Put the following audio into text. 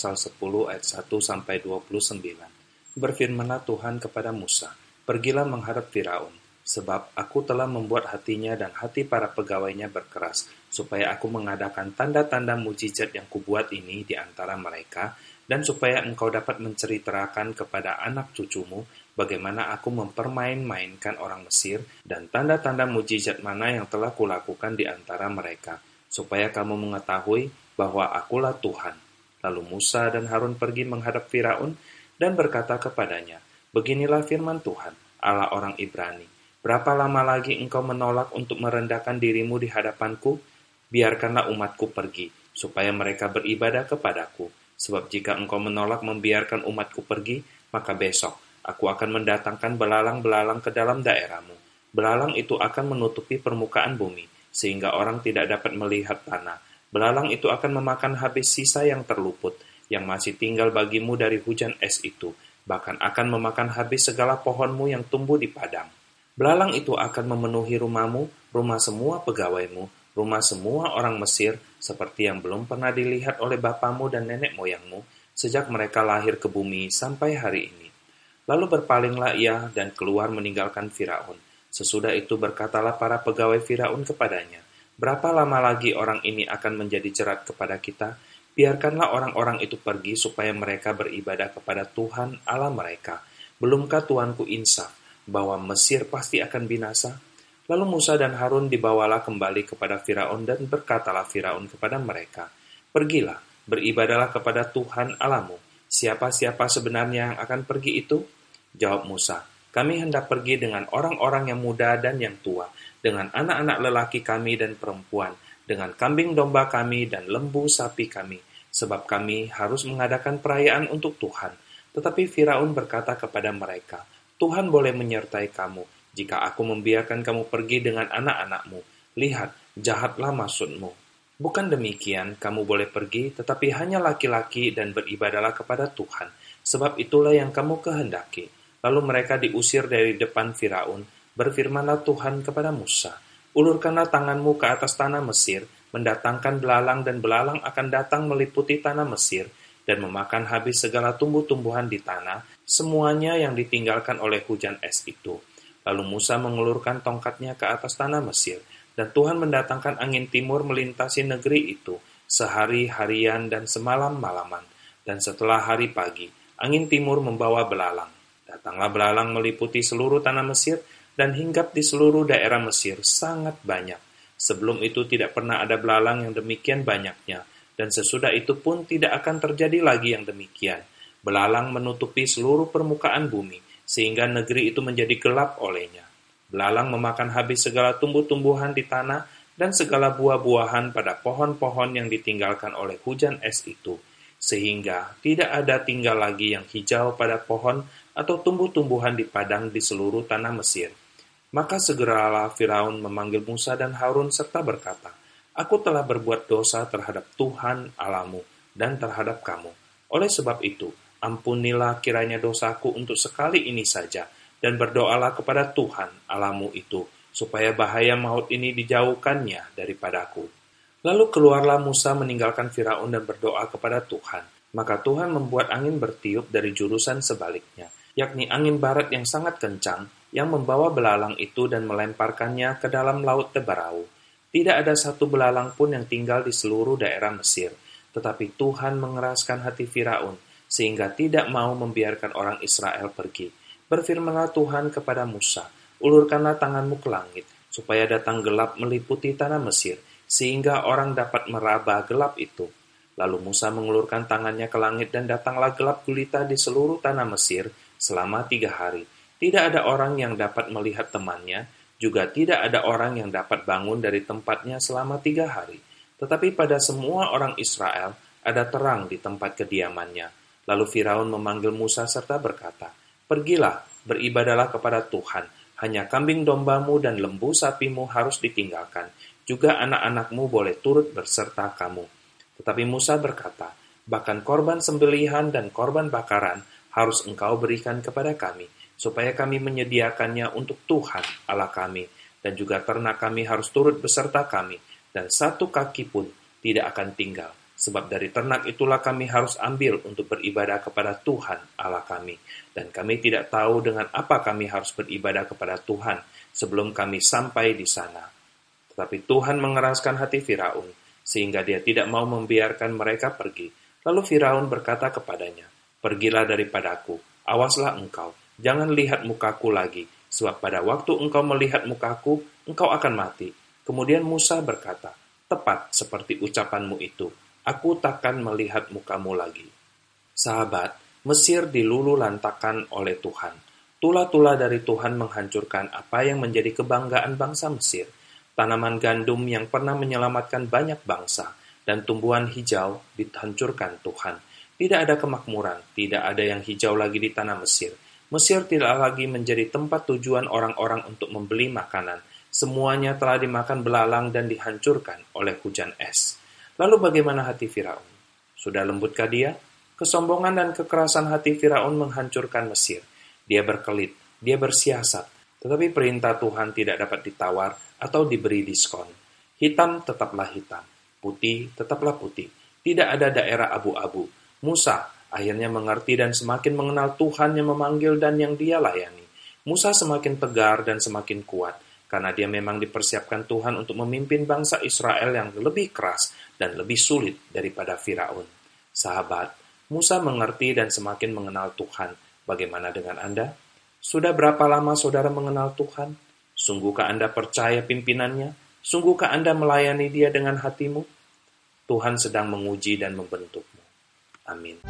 pasal 10 ayat 1 sampai 29. Berfirmanlah Tuhan kepada Musa, "Pergilah menghadap Firaun, sebab aku telah membuat hatinya dan hati para pegawainya berkeras, supaya aku mengadakan tanda-tanda mujizat yang kubuat ini di antara mereka, dan supaya engkau dapat menceritakan kepada anak cucumu bagaimana aku mempermain-mainkan orang Mesir dan tanda-tanda mujizat mana yang telah kulakukan di antara mereka, supaya kamu mengetahui bahwa akulah Tuhan. Lalu Musa dan Harun pergi menghadap Firaun dan berkata kepadanya, Beginilah firman Tuhan, Allah orang Ibrani. Berapa lama lagi engkau menolak untuk merendahkan dirimu di hadapanku? Biarkanlah umatku pergi, supaya mereka beribadah kepadaku. Sebab jika engkau menolak membiarkan umatku pergi, maka besok aku akan mendatangkan belalang-belalang ke dalam daerahmu. Belalang itu akan menutupi permukaan bumi, sehingga orang tidak dapat melihat tanah Belalang itu akan memakan habis sisa yang terluput, yang masih tinggal bagimu dari hujan es itu, bahkan akan memakan habis segala pohonmu yang tumbuh di padang. Belalang itu akan memenuhi rumahmu, rumah semua pegawaimu, rumah semua orang Mesir, seperti yang belum pernah dilihat oleh bapamu dan nenek moyangmu, sejak mereka lahir ke bumi sampai hari ini. Lalu berpalinglah ia dan keluar meninggalkan Firaun. Sesudah itu berkatalah para pegawai Firaun kepadanya, Berapa lama lagi orang ini akan menjadi jerat kepada kita? Biarkanlah orang-orang itu pergi supaya mereka beribadah kepada Tuhan Allah mereka. Belumkah Tuanku insaf bahwa Mesir pasti akan binasa? Lalu Musa dan Harun dibawalah kembali kepada Firaun dan berkatalah Firaun kepada mereka, Pergilah, beribadalah kepada Tuhan Alamu. Siapa-siapa sebenarnya yang akan pergi itu? Jawab Musa, kami hendak pergi dengan orang-orang yang muda dan yang tua, dengan anak-anak lelaki kami dan perempuan, dengan kambing domba kami dan lembu sapi kami, sebab kami harus mengadakan perayaan untuk Tuhan. Tetapi Firaun berkata kepada mereka, Tuhan boleh menyertai kamu, jika aku membiarkan kamu pergi dengan anak-anakmu. Lihat, jahatlah maksudmu. Bukan demikian, kamu boleh pergi, tetapi hanya laki-laki dan beribadalah kepada Tuhan, sebab itulah yang kamu kehendaki Lalu mereka diusir dari depan Firaun. Berfirmanlah Tuhan kepada Musa, Ulurkanlah tanganmu ke atas tanah Mesir, mendatangkan belalang dan belalang akan datang meliputi tanah Mesir, dan memakan habis segala tumbuh-tumbuhan di tanah, semuanya yang ditinggalkan oleh hujan es itu. Lalu Musa mengulurkan tongkatnya ke atas tanah Mesir, dan Tuhan mendatangkan angin timur melintasi negeri itu, sehari harian dan semalam malaman. Dan setelah hari pagi, angin timur membawa belalang. Datanglah belalang meliputi seluruh tanah Mesir dan hinggap di seluruh daerah Mesir sangat banyak. Sebelum itu tidak pernah ada belalang yang demikian banyaknya, dan sesudah itu pun tidak akan terjadi lagi yang demikian. Belalang menutupi seluruh permukaan bumi, sehingga negeri itu menjadi gelap olehnya. Belalang memakan habis segala tumbuh-tumbuhan di tanah dan segala buah-buahan pada pohon-pohon yang ditinggalkan oleh hujan es itu, sehingga tidak ada tinggal lagi yang hijau pada pohon atau tumbuh-tumbuhan di padang di seluruh tanah Mesir. Maka segeralah Firaun memanggil Musa dan Harun serta berkata, Aku telah berbuat dosa terhadap Tuhan Alamu dan terhadap kamu. Oleh sebab itu, ampunilah kiranya dosaku untuk sekali ini saja, dan berdoalah kepada Tuhan Alamu itu, supaya bahaya maut ini dijauhkannya daripadaku. Lalu keluarlah Musa meninggalkan Firaun dan berdoa kepada Tuhan. Maka Tuhan membuat angin bertiup dari jurusan sebaliknya, yakni angin barat yang sangat kencang, yang membawa belalang itu dan melemparkannya ke dalam laut Tebarau. Tidak ada satu belalang pun yang tinggal di seluruh daerah Mesir, tetapi Tuhan mengeraskan hati Firaun, sehingga tidak mau membiarkan orang Israel pergi. Berfirmanlah Tuhan kepada Musa, ulurkanlah tanganmu ke langit, supaya datang gelap meliputi tanah Mesir, sehingga orang dapat meraba gelap itu. Lalu Musa mengulurkan tangannya ke langit dan datanglah gelap gulita di seluruh tanah Mesir, selama tiga hari. Tidak ada orang yang dapat melihat temannya, juga tidak ada orang yang dapat bangun dari tempatnya selama tiga hari. Tetapi pada semua orang Israel ada terang di tempat kediamannya. Lalu Firaun memanggil Musa serta berkata, Pergilah, beribadalah kepada Tuhan, hanya kambing dombamu dan lembu sapimu harus ditinggalkan, juga anak-anakmu boleh turut berserta kamu. Tetapi Musa berkata, bahkan korban sembelihan dan korban bakaran harus engkau berikan kepada kami, supaya kami menyediakannya untuk Tuhan Allah kami, dan juga ternak kami harus turut beserta kami, dan satu kaki pun tidak akan tinggal, sebab dari ternak itulah kami harus ambil untuk beribadah kepada Tuhan Allah kami. Dan kami tidak tahu dengan apa kami harus beribadah kepada Tuhan sebelum kami sampai di sana. Tetapi Tuhan mengeraskan hati Firaun, sehingga dia tidak mau membiarkan mereka pergi. Lalu Firaun berkata kepadanya, Pergilah daripadaku, awaslah engkau, jangan lihat mukaku lagi, sebab pada waktu engkau melihat mukaku, engkau akan mati. Kemudian Musa berkata, Tepat seperti ucapanmu itu, aku takkan melihat mukamu lagi. Sahabat, Mesir dilulu lantakan oleh Tuhan. Tula-tula dari Tuhan menghancurkan apa yang menjadi kebanggaan bangsa Mesir. Tanaman gandum yang pernah menyelamatkan banyak bangsa dan tumbuhan hijau dihancurkan Tuhan. Tidak ada kemakmuran, tidak ada yang hijau lagi di tanah Mesir. Mesir tidak lagi menjadi tempat tujuan orang-orang untuk membeli makanan. Semuanya telah dimakan belalang dan dihancurkan oleh hujan es. Lalu bagaimana hati Firaun? Sudah lembutkah dia? Kesombongan dan kekerasan hati Firaun menghancurkan Mesir. Dia berkelit, dia bersiasat, tetapi perintah Tuhan tidak dapat ditawar atau diberi diskon. Hitam tetaplah hitam, putih tetaplah putih. Tidak ada daerah abu-abu. Musa akhirnya mengerti dan semakin mengenal Tuhan yang memanggil dan yang dia layani. Musa semakin tegar dan semakin kuat karena dia memang dipersiapkan Tuhan untuk memimpin bangsa Israel yang lebih keras dan lebih sulit daripada Firaun. Sahabat, Musa mengerti dan semakin mengenal Tuhan. Bagaimana dengan Anda? Sudah berapa lama saudara mengenal Tuhan? Sungguhkah Anda percaya pimpinannya? Sungguhkah Anda melayani dia dengan hatimu? Tuhan sedang menguji dan membentukmu. Amin.